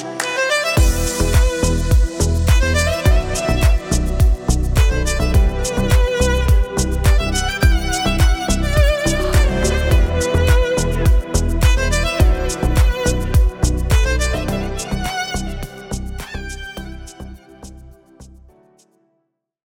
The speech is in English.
much.